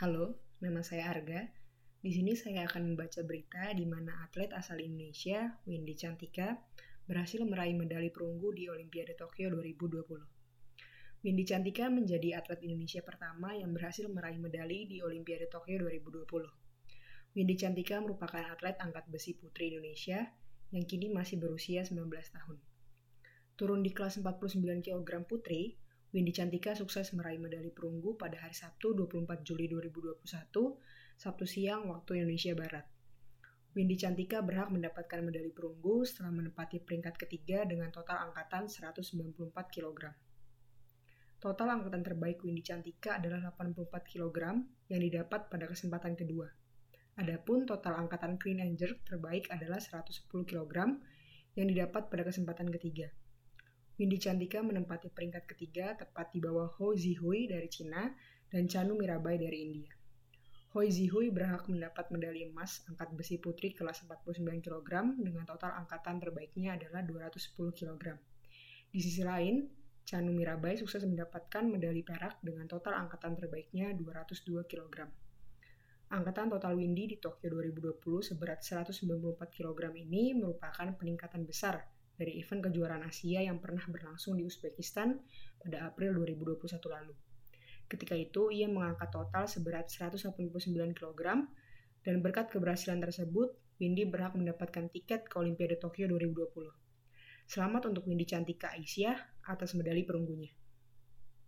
Halo, nama saya Arga. Di sini saya akan membaca berita di mana atlet asal Indonesia, Windy Cantika, berhasil meraih medali perunggu di Olimpiade Tokyo 2020. Windy Cantika menjadi atlet Indonesia pertama yang berhasil meraih medali di Olimpiade Tokyo 2020. Windy Cantika merupakan atlet angkat besi putri Indonesia yang kini masih berusia 19 tahun. Turun di kelas 49 kg putri, Windy Cantika sukses meraih medali perunggu pada hari Sabtu 24 Juli 2021, Sabtu siang waktu Indonesia Barat. Windy Cantika berhak mendapatkan medali perunggu setelah menempati peringkat ketiga dengan total angkatan 194 kg. Total angkatan terbaik Windy Cantika adalah 84 kg yang didapat pada kesempatan kedua. Adapun total angkatan clean and jerk terbaik adalah 110 kg yang didapat pada kesempatan ketiga. Windy Cantika menempati peringkat ketiga tepat di bawah Ho Zihui dari Cina dan Chanu Mirabai dari India. Ho Zihui berhak mendapat medali emas angkat besi putri kelas 49 kg dengan total angkatan terbaiknya adalah 210 kg. Di sisi lain, Chanu Mirabai sukses mendapatkan medali perak dengan total angkatan terbaiknya 202 kg. Angkatan total Windy di Tokyo 2020 seberat 194 kg ini merupakan peningkatan besar dari event kejuaraan Asia yang pernah berlangsung di Uzbekistan pada April 2021 lalu. Ketika itu, ia mengangkat total seberat 189 kg, dan berkat keberhasilan tersebut, Windy berhak mendapatkan tiket ke Olimpiade Tokyo 2020. Selamat untuk Windy Cantika Aisyah atas medali perunggunya.